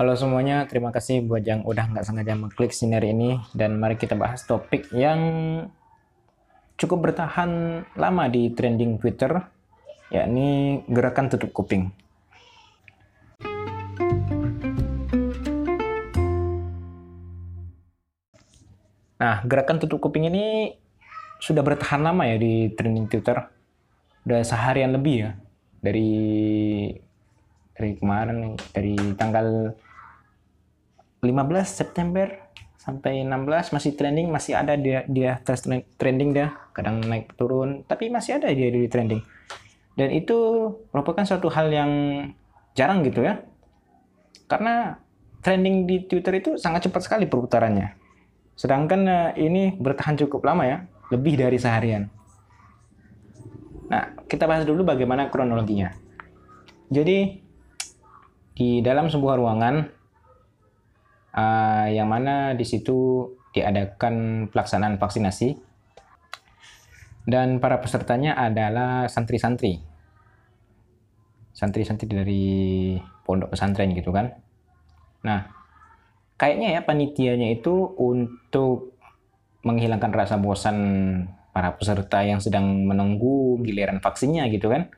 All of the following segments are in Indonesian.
Halo semuanya, terima kasih buat yang udah nggak sengaja mengklik sinar ini dan mari kita bahas topik yang cukup bertahan lama di trending Twitter, yakni gerakan tutup kuping. Nah, gerakan tutup kuping ini sudah bertahan lama ya di trending Twitter. Udah seharian lebih ya. Dari dari kemarin dari tanggal 15 September sampai 16 masih trending, masih ada dia dia terus trending dia, kadang naik turun, tapi masih ada dia di trending. Dan itu merupakan suatu hal yang jarang gitu ya. Karena trending di Twitter itu sangat cepat sekali perputarannya Sedangkan uh, ini bertahan cukup lama ya, lebih dari seharian. Nah, kita bahas dulu bagaimana kronologinya. Jadi, di dalam sebuah ruangan uh, yang mana di situ diadakan pelaksanaan vaksinasi dan para pesertanya adalah santri-santri. Santri-santri dari pondok pesantren gitu kan. Nah, kayaknya ya panitianya itu untuk menghilangkan rasa bosan para peserta yang sedang menunggu giliran vaksinnya gitu kan.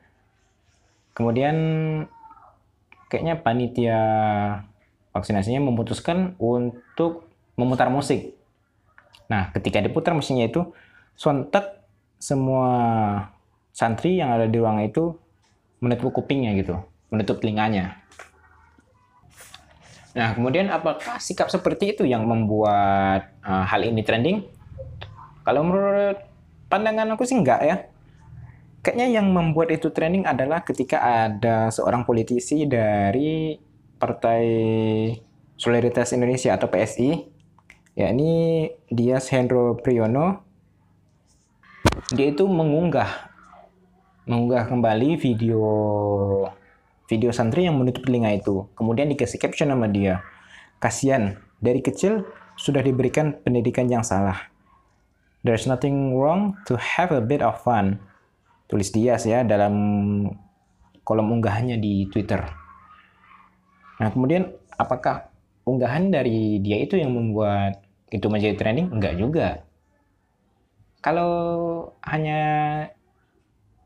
Kemudian kayaknya panitia vaksinasinya memutuskan untuk memutar musik. Nah, ketika diputar musiknya itu sontak semua santri yang ada di ruangan itu menutup kupingnya gitu, menutup telinganya. Nah, kemudian apakah sikap seperti itu yang membuat uh, hal ini trending? Kalau menurut pandangan aku sih enggak ya. Kayaknya yang membuat itu trending adalah ketika ada seorang politisi dari Partai Solidaritas Indonesia atau PSI, yakni Dias Hendro Priyono. Dia itu mengunggah mengunggah kembali video video santri yang menutup telinga itu. Kemudian dikasih caption sama dia. Kasian, dari kecil sudah diberikan pendidikan yang salah. There's nothing wrong to have a bit of fun. Tulis dia ya dalam kolom unggahannya di Twitter. Nah, kemudian apakah unggahan dari dia itu yang membuat itu menjadi trending? Enggak juga. Kalau hanya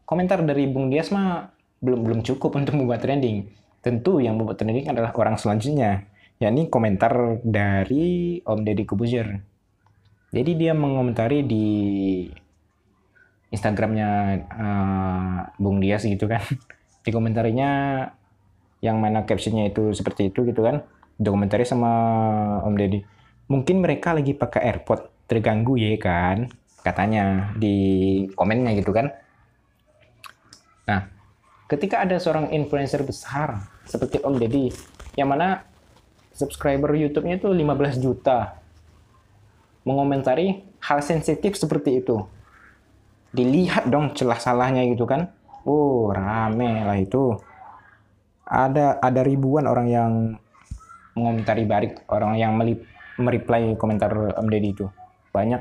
komentar dari Bung Dias mah belum belum cukup untuk membuat trending. Tentu yang membuat trending adalah orang selanjutnya, yakni komentar dari Om Deddy Kubuzer. Jadi dia mengomentari di Instagramnya uh, Bung Dias gitu kan. Di komentarinya yang mana captionnya itu seperti itu gitu kan. Dokumentari sama Om Deddy. Mungkin mereka lagi pakai AirPod terganggu ya kan katanya di komennya gitu kan. Nah, ketika ada seorang influencer besar seperti Om Deddy yang mana subscriber YouTube-nya itu 15 juta mengomentari hal sensitif seperti itu dilihat dong celah salahnya gitu kan oh rame lah itu ada ada ribuan orang yang mengomentari balik orang yang mereply komentar Om Deddy itu. Banyak.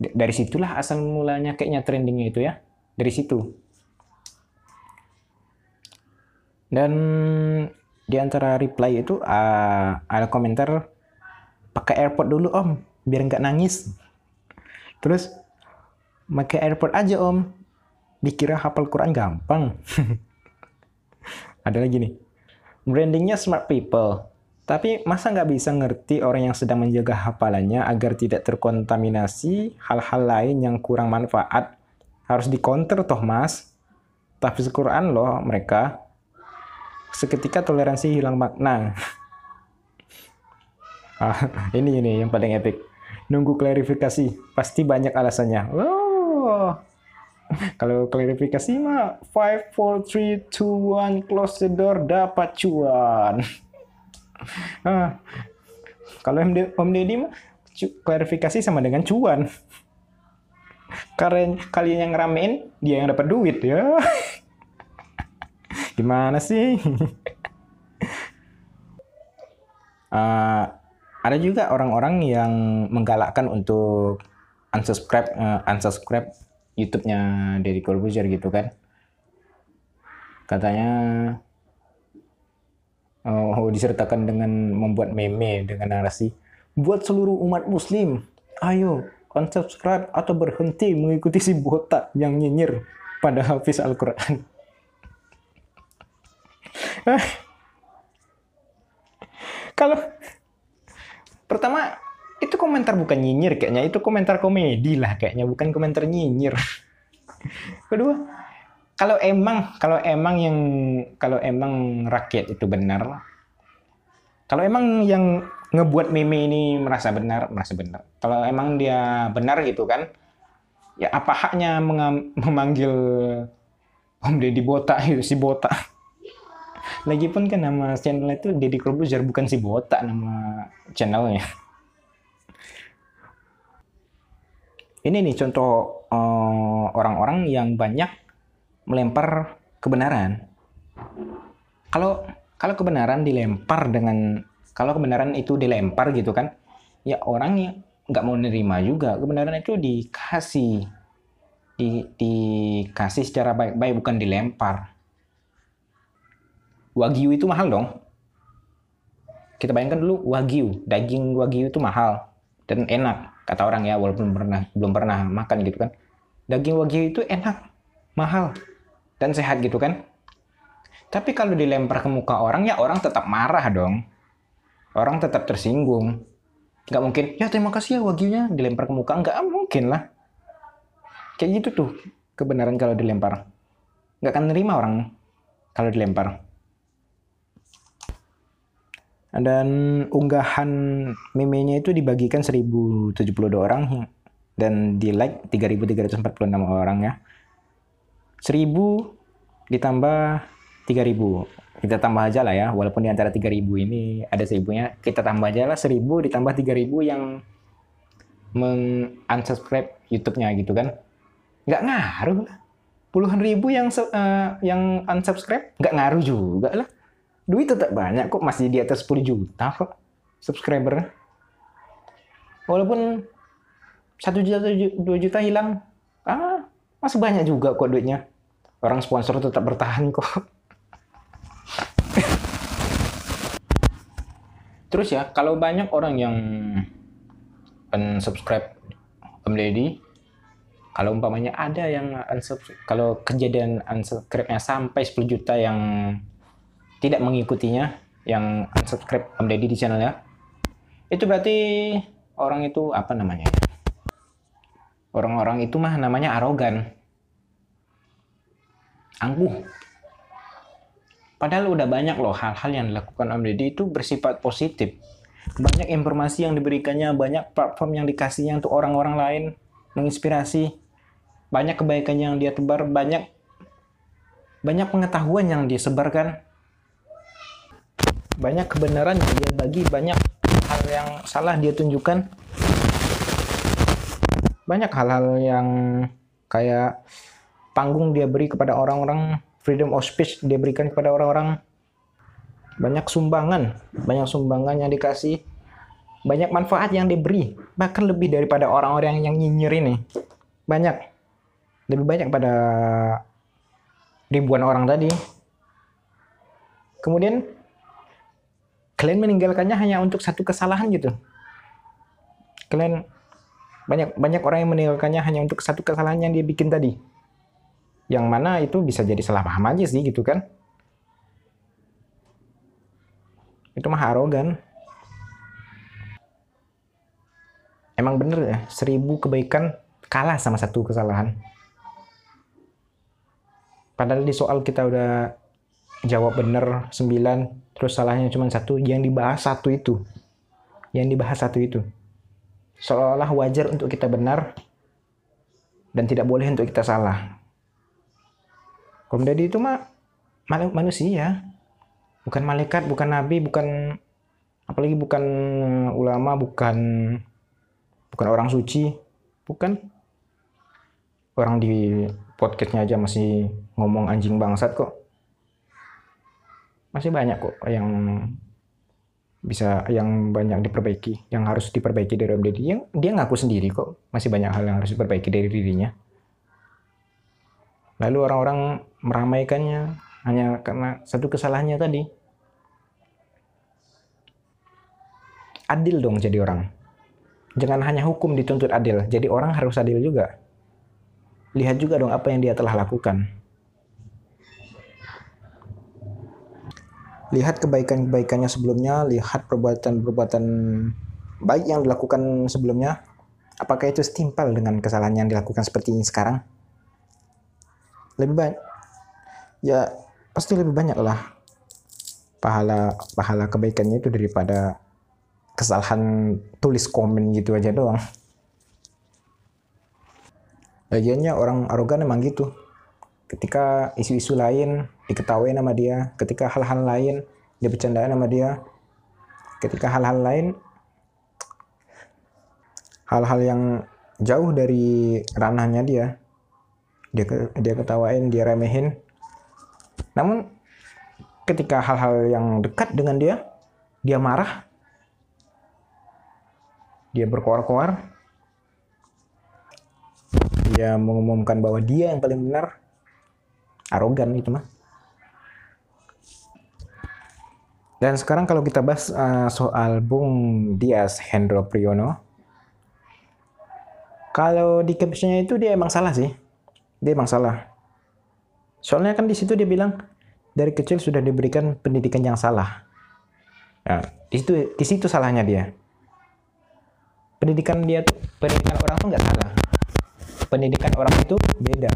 Dari situlah asal mulanya kayaknya trendingnya itu ya. Dari situ. Dan di antara reply itu uh, ada komentar pakai AirPod dulu om biar nggak nangis. Terus pakai AirPod aja om. Dikira hafal Quran gampang ada lagi nih brandingnya smart people tapi masa nggak bisa ngerti orang yang sedang menjaga hafalannya agar tidak terkontaminasi hal-hal lain yang kurang manfaat harus dikonter toh mas tapi Quran loh mereka seketika toleransi hilang makna. ah, ini ini yang paling epic. Nunggu klarifikasi, pasti banyak alasannya. Oh. Kalau klarifikasi mah 5 4 3 2 1 close the door dapat cuan. ah. Kalau Om Deddy mah klarifikasi sama dengan cuan. Karena kalian yang ramein, dia yang dapat duit ya. Gimana sih? uh, ada juga orang-orang yang menggalakkan untuk unsubscribe uh, unsubscribe YouTube-nya Deddy Corbuzier gitu kan. Katanya oh, disertakan dengan membuat meme dengan narasi buat seluruh umat muslim ayo unsubscribe atau berhenti mengikuti si botak yang nyinyir pada hafiz Al-Quran kalau pertama komentar bukan nyinyir kayaknya itu komentar komedi lah kayaknya bukan komentar nyinyir. Kedua kalau emang kalau emang yang kalau emang rakyat itu benar kalau emang yang ngebuat meme ini merasa benar merasa benar. Kalau emang dia benar gitu kan ya apa haknya memanggil Om Deddy Botak si Botak? Lagipun kan nama channel itu Deddy Corbuzier bukan si Botak nama channelnya ini nih contoh eh, orang-orang uh, yang banyak melempar kebenaran. Kalau kalau kebenaran dilempar dengan kalau kebenaran itu dilempar gitu kan, ya orang yang nggak mau nerima juga kebenaran itu dikasih di, dikasih secara baik-baik bukan dilempar. Wagyu itu mahal dong. Kita bayangkan dulu wagyu, daging wagyu itu mahal dan enak kata orang ya walaupun pernah belum pernah makan gitu kan. Daging wagyu itu enak, mahal dan sehat gitu kan. Tapi kalau dilempar ke muka orang ya orang tetap marah dong. Orang tetap tersinggung. Nggak mungkin, ya terima kasih ya wagyunya dilempar ke muka. Nggak mungkin lah. Kayak gitu tuh kebenaran kalau dilempar. Nggak akan nerima orang kalau dilempar. Dan unggahan meme-nya itu dibagikan 1072 orang dan di like 3346 orang ya. 1000 ditambah 3000. Kita tambah aja lah ya, walaupun di antara 3000 ini ada seribunya, kita tambah aja lah 1000 ditambah 3000 yang meng-unsubscribe YouTube-nya gitu kan. Nggak ngaruh lah. Puluhan ribu yang uh, yang unsubscribe nggak ngaruh juga lah. Duit tetap banyak kok, masih di atas 10 juta kok subscriber. Walaupun 1 juta, 2 juta hilang, ah masih banyak juga kok duitnya. Orang sponsor tetap bertahan kok. Terus ya, kalau banyak orang yang unsubscribe Om Deddy, kalau umpamanya ada yang unsubscribe, kalau kejadian unsubscribe-nya sampai 10 juta yang tidak mengikutinya, yang unsubscribe Om Deddy di channelnya, itu berarti orang itu apa namanya? Orang-orang itu mah namanya arogan. Angkuh. Padahal udah banyak loh hal-hal yang dilakukan Om Deddy itu bersifat positif. Banyak informasi yang diberikannya, banyak platform yang dikasihnya untuk orang-orang lain, menginspirasi. Banyak kebaikan yang dia tebar, banyak banyak pengetahuan yang dia sebarkan. Banyak kebenaran dia bagi, banyak hal yang salah dia tunjukkan banyak hal-hal yang kayak panggung dia beri kepada orang-orang, freedom of speech dia berikan kepada orang-orang. Banyak sumbangan, banyak sumbangan yang dikasih, banyak manfaat yang diberi, bahkan lebih daripada orang-orang yang nyinyir ini. Banyak. Lebih banyak pada ribuan orang tadi. Kemudian kalian meninggalkannya hanya untuk satu kesalahan gitu. Kalian banyak banyak orang yang meninggalkannya hanya untuk satu kesalahan yang dia bikin tadi. Yang mana itu bisa jadi salah paham aja sih gitu kan. Itu mah arogan. Emang bener ya, seribu kebaikan kalah sama satu kesalahan. Padahal di soal kita udah jawab bener sembilan, terus salahnya cuma satu, yang dibahas satu itu. Yang dibahas satu itu seolah-olah wajar untuk kita benar dan tidak boleh untuk kita salah. Komdadi itu mah manusia, bukan malaikat, bukan nabi, bukan apalagi bukan ulama, bukan bukan orang suci, bukan orang di podcastnya aja masih ngomong anjing bangsat kok. Masih banyak kok yang bisa yang banyak diperbaiki, yang harus diperbaiki dari Deddy. Yang dia ngaku sendiri kok, masih banyak hal yang harus diperbaiki dari dirinya. Lalu orang-orang meramaikannya hanya karena satu kesalahannya tadi. adil dong jadi orang. Jangan hanya hukum dituntut adil, jadi orang harus adil juga. Lihat juga dong apa yang dia telah lakukan. Lihat kebaikan-kebaikannya sebelumnya, lihat perbuatan-perbuatan baik yang dilakukan sebelumnya. Apakah itu setimpal dengan kesalahan yang dilakukan seperti ini sekarang? Lebih banyak. Ya, pasti lebih banyak lah pahala pahala kebaikannya itu daripada kesalahan tulis komen gitu aja doang. Lagiannya orang arogan emang gitu. Ketika isu-isu lain diketahui nama dia, ketika hal-hal lain dia bercandaan nama dia, ketika hal-hal lain hal-hal yang jauh dari ranahnya dia, dia dia ketawain, dia remehin. Namun ketika hal-hal yang dekat dengan dia, dia marah, dia berkoar-koar, dia mengumumkan bahwa dia yang paling benar, arogan itu mah. Dan sekarang kalau kita bahas uh, soal Bung Dias Hendro Priyono, kalau di captionnya itu dia emang salah sih, dia emang salah. Soalnya kan di situ dia bilang dari kecil sudah diberikan pendidikan yang salah. Nah, di situ di situ salahnya dia. Pendidikan dia pendidikan orang tuh nggak salah. Pendidikan orang itu beda.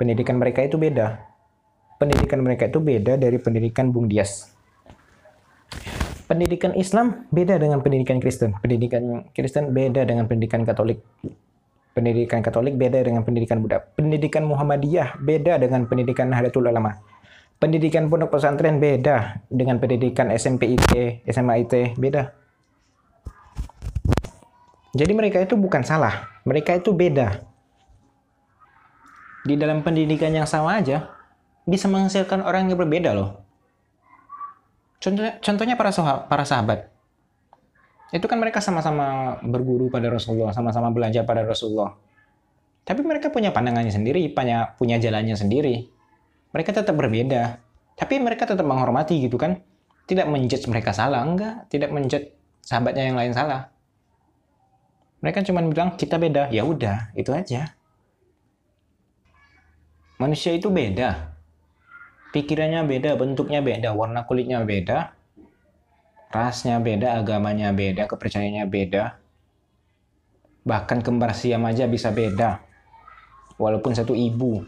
Pendidikan mereka itu beda pendidikan mereka itu beda dari pendidikan Bung Dias. Pendidikan Islam beda dengan pendidikan Kristen. Pendidikan Kristen beda dengan pendidikan Katolik. Pendidikan Katolik beda dengan pendidikan Buddha. Pendidikan Muhammadiyah beda dengan pendidikan Nahdlatul Ulama. Pendidikan pondok pesantren beda dengan pendidikan SMP IT SMA IT beda. Jadi mereka itu bukan salah, mereka itu beda. Di dalam pendidikan yang sama aja, bisa menghasilkan orang yang berbeda loh. Contohnya, contohnya para, sahabat, para sahabat. Itu kan mereka sama-sama berguru pada Rasulullah, sama-sama belajar pada Rasulullah. Tapi mereka punya pandangannya sendiri, punya, punya jalannya sendiri. Mereka tetap berbeda. Tapi mereka tetap menghormati gitu kan. Tidak menjudge mereka salah, enggak. Tidak menjudge sahabatnya yang lain salah. Mereka cuma bilang kita beda. Ya udah, itu aja. Manusia itu beda. Pikirannya beda, bentuknya beda, warna kulitnya beda, rasnya beda, agamanya beda, kepercayaannya beda. Bahkan kembar siam aja bisa beda. Walaupun satu ibu,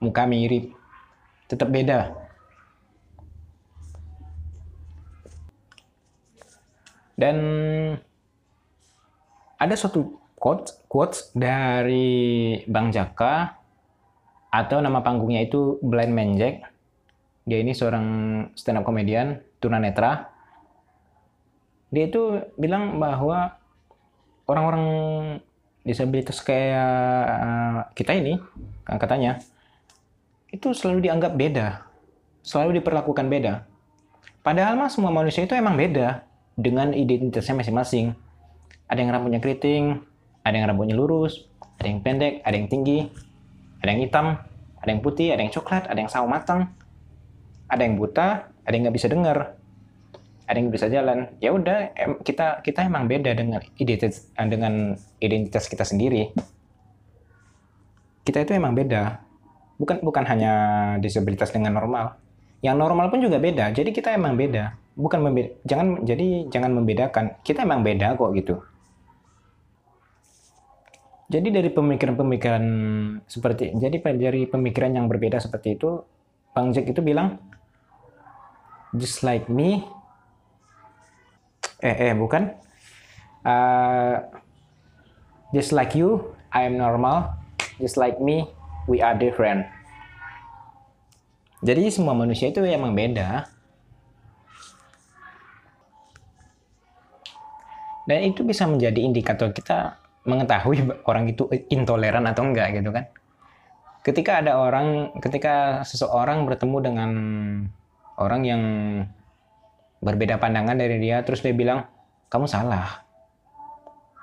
muka mirip, tetap beda. Dan ada suatu quotes quotes dari Bang Jaka atau nama panggungnya itu Blind Man Jack. Dia ini seorang stand up komedian tunanetra. Dia itu bilang bahwa orang-orang disabilitas kayak eh, kita ini, katanya, itu selalu dianggap beda, selalu diperlakukan beda. Padahal mah semua manusia itu emang beda dengan identitasnya masing-masing ada yang rambutnya keriting, ada yang rambutnya lurus, ada yang pendek, ada yang tinggi, ada yang hitam, ada yang putih, ada yang coklat, ada yang sawo matang, ada yang buta, ada yang nggak bisa dengar, ada yang bisa jalan. Ya udah, kita kita emang beda dengan identitas dengan identitas kita sendiri. Kita itu emang beda. Bukan bukan hanya disabilitas dengan normal. Yang normal pun juga beda. Jadi kita emang beda. Bukan membeda, jangan jadi jangan membedakan. Kita emang beda kok gitu. Jadi dari pemikiran-pemikiran seperti jadi dari pemikiran yang berbeda seperti itu, Bang Jack itu bilang just like me. Eh eh bukan. Uh, just like you I am normal. Just like me we are different. Jadi semua manusia itu emang beda. Dan itu bisa menjadi indikator kita mengetahui orang itu intoleran atau enggak gitu kan. Ketika ada orang, ketika seseorang bertemu dengan orang yang berbeda pandangan dari dia, terus dia bilang, kamu salah.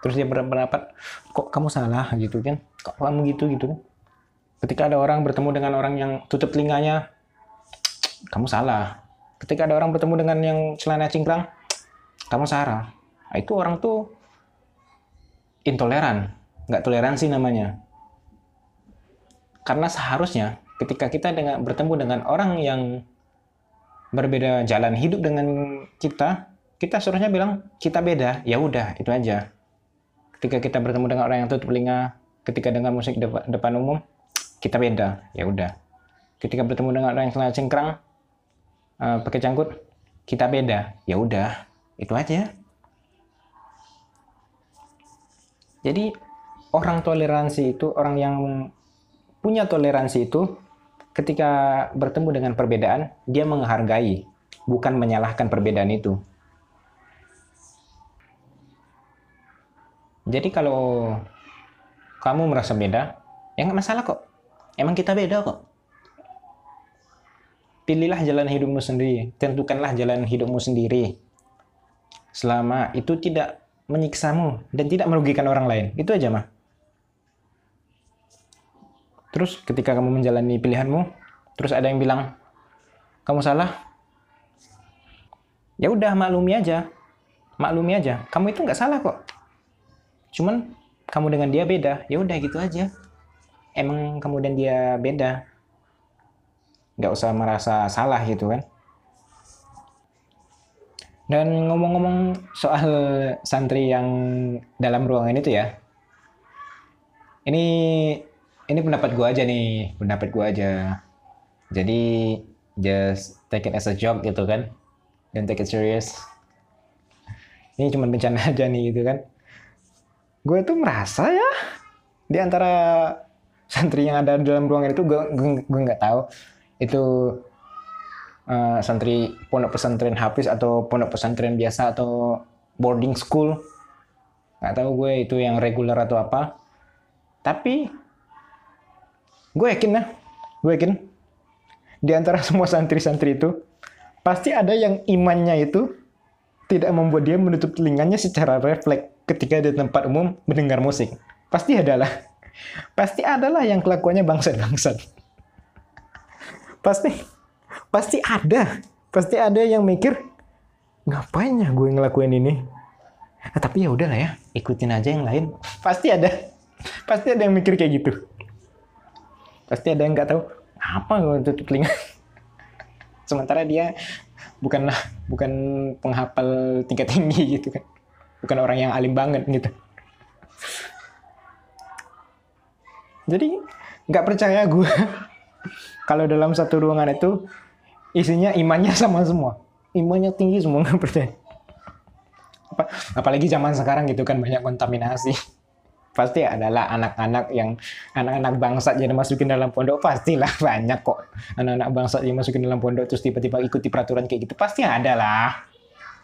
Terus dia berpendapat, kok kamu salah gitu kan? Kok kamu gitu gitu kan? Ketika ada orang bertemu dengan orang yang tutup telinganya, kamu salah. Ketika ada orang bertemu dengan yang celana cingkrang, kamu Sarah. Nah, itu orang tuh intoleran, nggak toleransi namanya. Karena seharusnya ketika kita dengan bertemu dengan orang yang berbeda jalan hidup dengan kita, kita seharusnya bilang kita beda. Ya udah, itu aja. Ketika kita bertemu dengan orang yang tutup telinga, ketika dengar musik depan, depan umum, kita beda. Ya udah. Ketika bertemu dengan orang yang selalu cengkrang, uh, pakai cangkut, kita beda. Ya udah, itu aja. Jadi orang toleransi itu, orang yang punya toleransi itu ketika bertemu dengan perbedaan, dia menghargai, bukan menyalahkan perbedaan itu. Jadi kalau kamu merasa beda, ya nggak masalah kok. Emang kita beda kok. Pilihlah jalan hidupmu sendiri, tentukanlah jalan hidupmu sendiri. Selama itu tidak menyiksamu dan tidak merugikan orang lain. Itu aja mah. Terus ketika kamu menjalani pilihanmu, terus ada yang bilang kamu salah, ya udah maklumi aja, maklumi aja. Kamu itu nggak salah kok. Cuman kamu dengan dia beda, ya udah gitu aja. Emang kamu dan dia beda, nggak usah merasa salah gitu kan. Dan ngomong-ngomong soal santri yang dalam ruangan itu ya, ini ini pendapat gue aja nih, pendapat gue aja. Jadi just take it as a joke gitu kan, dan take it serious. Ini cuma bencana aja nih gitu kan. Gue tuh merasa ya di antara santri yang ada dalam ruangan itu gue gue nggak tahu itu uh, santri pondok pesantren hafiz atau pondok pesantren biasa atau boarding school nggak tahu gue itu yang reguler atau apa tapi gue yakin lah gue yakin. Di antara semua santri-santri itu pasti ada yang imannya itu tidak membuat dia menutup telinganya secara refleks ketika di tempat umum mendengar musik. Pasti adalah pasti adalah yang kelakuannya bangsat-bangsat. Pasti pasti ada. Pasti ada yang mikir ngapain ya gue ngelakuin ini? Nah, tapi ya udahlah ya ikutin aja yang lain. Pasti ada. Pasti ada yang mikir kayak gitu pasti ada yang nggak tahu apa gue tutup telinga? Sementara dia bukanlah bukan penghafal tingkat tinggi gitu kan. Bukan orang yang alim banget gitu. Jadi nggak percaya gue kalau dalam satu ruangan itu isinya imannya sama semua. Imannya tinggi semua nggak percaya. Apalagi zaman sekarang gitu kan banyak kontaminasi pasti adalah anak-anak yang anak-anak bangsa jadi masukin dalam pondok. Pastilah banyak kok anak-anak bangsa yang masukin dalam pondok terus tiba-tiba ikuti peraturan kayak gitu. Pasti ada lah.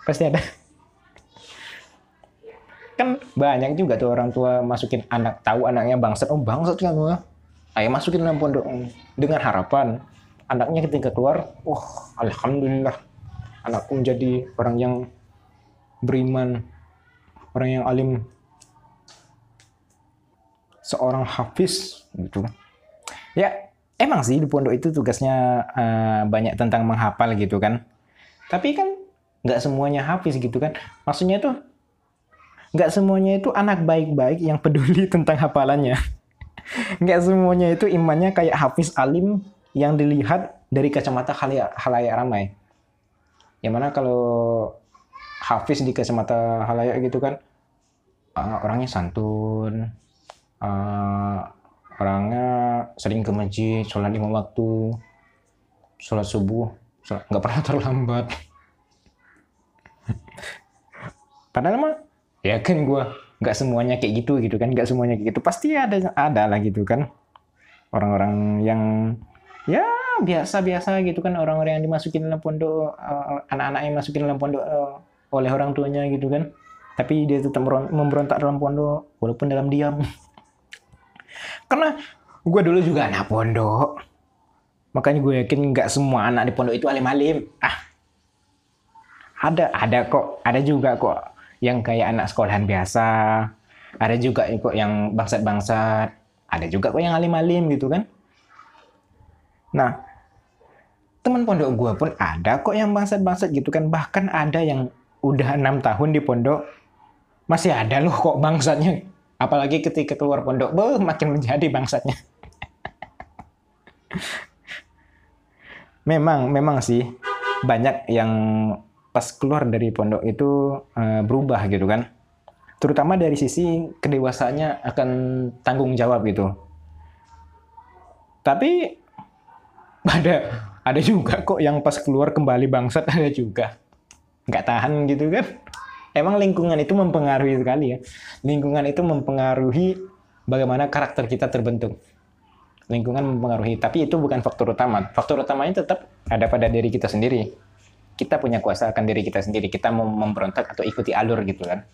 Pasti ada. Kan banyak juga tuh orang tua masukin anak tahu anaknya bangsat oh bangsat kan gua ayo masukin dalam pondok. Dengan harapan anaknya ketika keluar wah oh, alhamdulillah. Anakku menjadi orang yang beriman orang yang alim seorang hafiz gitu. Ya emang sih di pondok itu tugasnya uh, banyak tentang menghafal gitu kan. Tapi kan nggak semuanya hafiz gitu kan. Maksudnya tuh nggak semuanya itu anak baik-baik yang peduli tentang hafalannya. Nggak semuanya itu imannya kayak hafiz alim yang dilihat dari kacamata halayak, halayak ramai. Yang mana kalau hafiz di kacamata halayak gitu kan uh, orangnya santun uh, orangnya sering ke masjid, sholat lima waktu, sholat subuh, nggak pernah terlambat. Padahal mah ya kan gue nggak semuanya kayak gitu gitu kan, nggak semuanya kayak gitu. Pasti ada ada lah gitu kan orang-orang yang ya biasa-biasa gitu kan orang-orang yang dimasukin dalam pondok uh, anak-anak yang masukin dalam pondok uh, oleh orang tuanya gitu kan tapi dia tetap memberontak dalam pondok walaupun dalam diam karena gue dulu juga anak pondok. Makanya gue yakin nggak semua anak di pondok itu alim-alim. Ah, ada, ada kok, ada juga kok yang kayak anak sekolahan biasa. Ada juga kok yang bangsat-bangsat. Ada juga kok yang alim-alim gitu kan. Nah, teman pondok gue pun ada kok yang bangsat-bangsat gitu kan. Bahkan ada yang udah enam tahun di pondok masih ada loh kok bangsatnya apalagi ketika keluar pondok beuh, makin menjadi bangsatnya. Memang memang sih banyak yang pas keluar dari pondok itu uh, berubah gitu kan. Terutama dari sisi kedewasaannya akan tanggung jawab gitu. Tapi ada ada juga kok yang pas keluar kembali bangsat ada juga. Nggak tahan gitu kan emang lingkungan itu mempengaruhi sekali ya lingkungan itu mempengaruhi bagaimana karakter kita terbentuk lingkungan mempengaruhi tapi itu bukan faktor utama faktor utamanya tetap ada pada diri kita sendiri kita punya kuasa akan diri kita sendiri kita mau memberontak atau ikuti alur gitu kan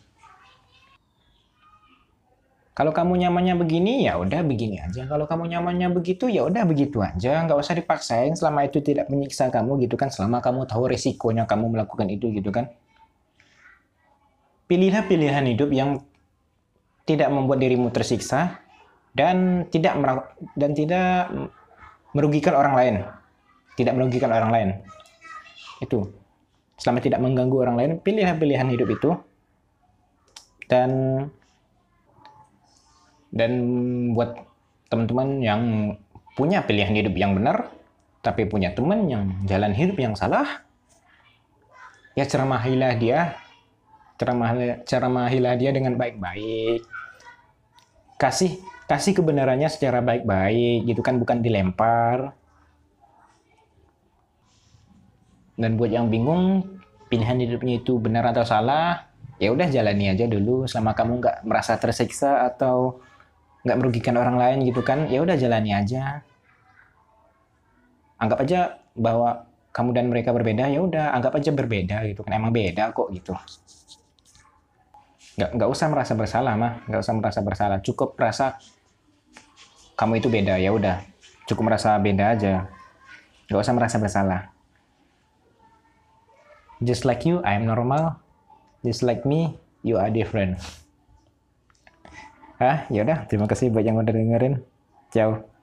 kalau kamu nyamannya begini, ya udah begini aja. Kalau kamu nyamannya begitu, ya udah begitu aja. Nggak usah dipaksain selama itu tidak menyiksa kamu gitu kan. Selama kamu tahu resikonya kamu melakukan itu gitu kan. Pilihlah pilihan hidup yang tidak membuat dirimu tersiksa dan tidak dan tidak merugikan orang lain. Tidak merugikan orang lain. Itu. Selama tidak mengganggu orang lain, pilihlah pilihan hidup itu. Dan dan buat teman-teman yang punya pilihan hidup yang benar, tapi punya teman yang jalan hidup yang salah, ya ceramahilah dia, ceramahilah, ceramahilah dia dengan baik-baik. Kasih kasih kebenarannya secara baik-baik, gitu kan bukan dilempar. Dan buat yang bingung pilihan hidupnya itu benar atau salah, ya udah jalani aja dulu selama kamu nggak merasa tersiksa atau nggak merugikan orang lain gitu kan ya udah jalani aja anggap aja bahwa kamu dan mereka berbeda ya udah anggap aja berbeda gitu kan emang beda kok gitu nggak nggak usah merasa bersalah mah. Nggak usah merasa bersalah. Cukup merasa kamu itu beda ya udah. Cukup merasa beda aja. Nggak usah merasa bersalah. Just like you I am normal. Just like me you are different. Ah ya udah terima kasih buat yang udah dengerin. Ciao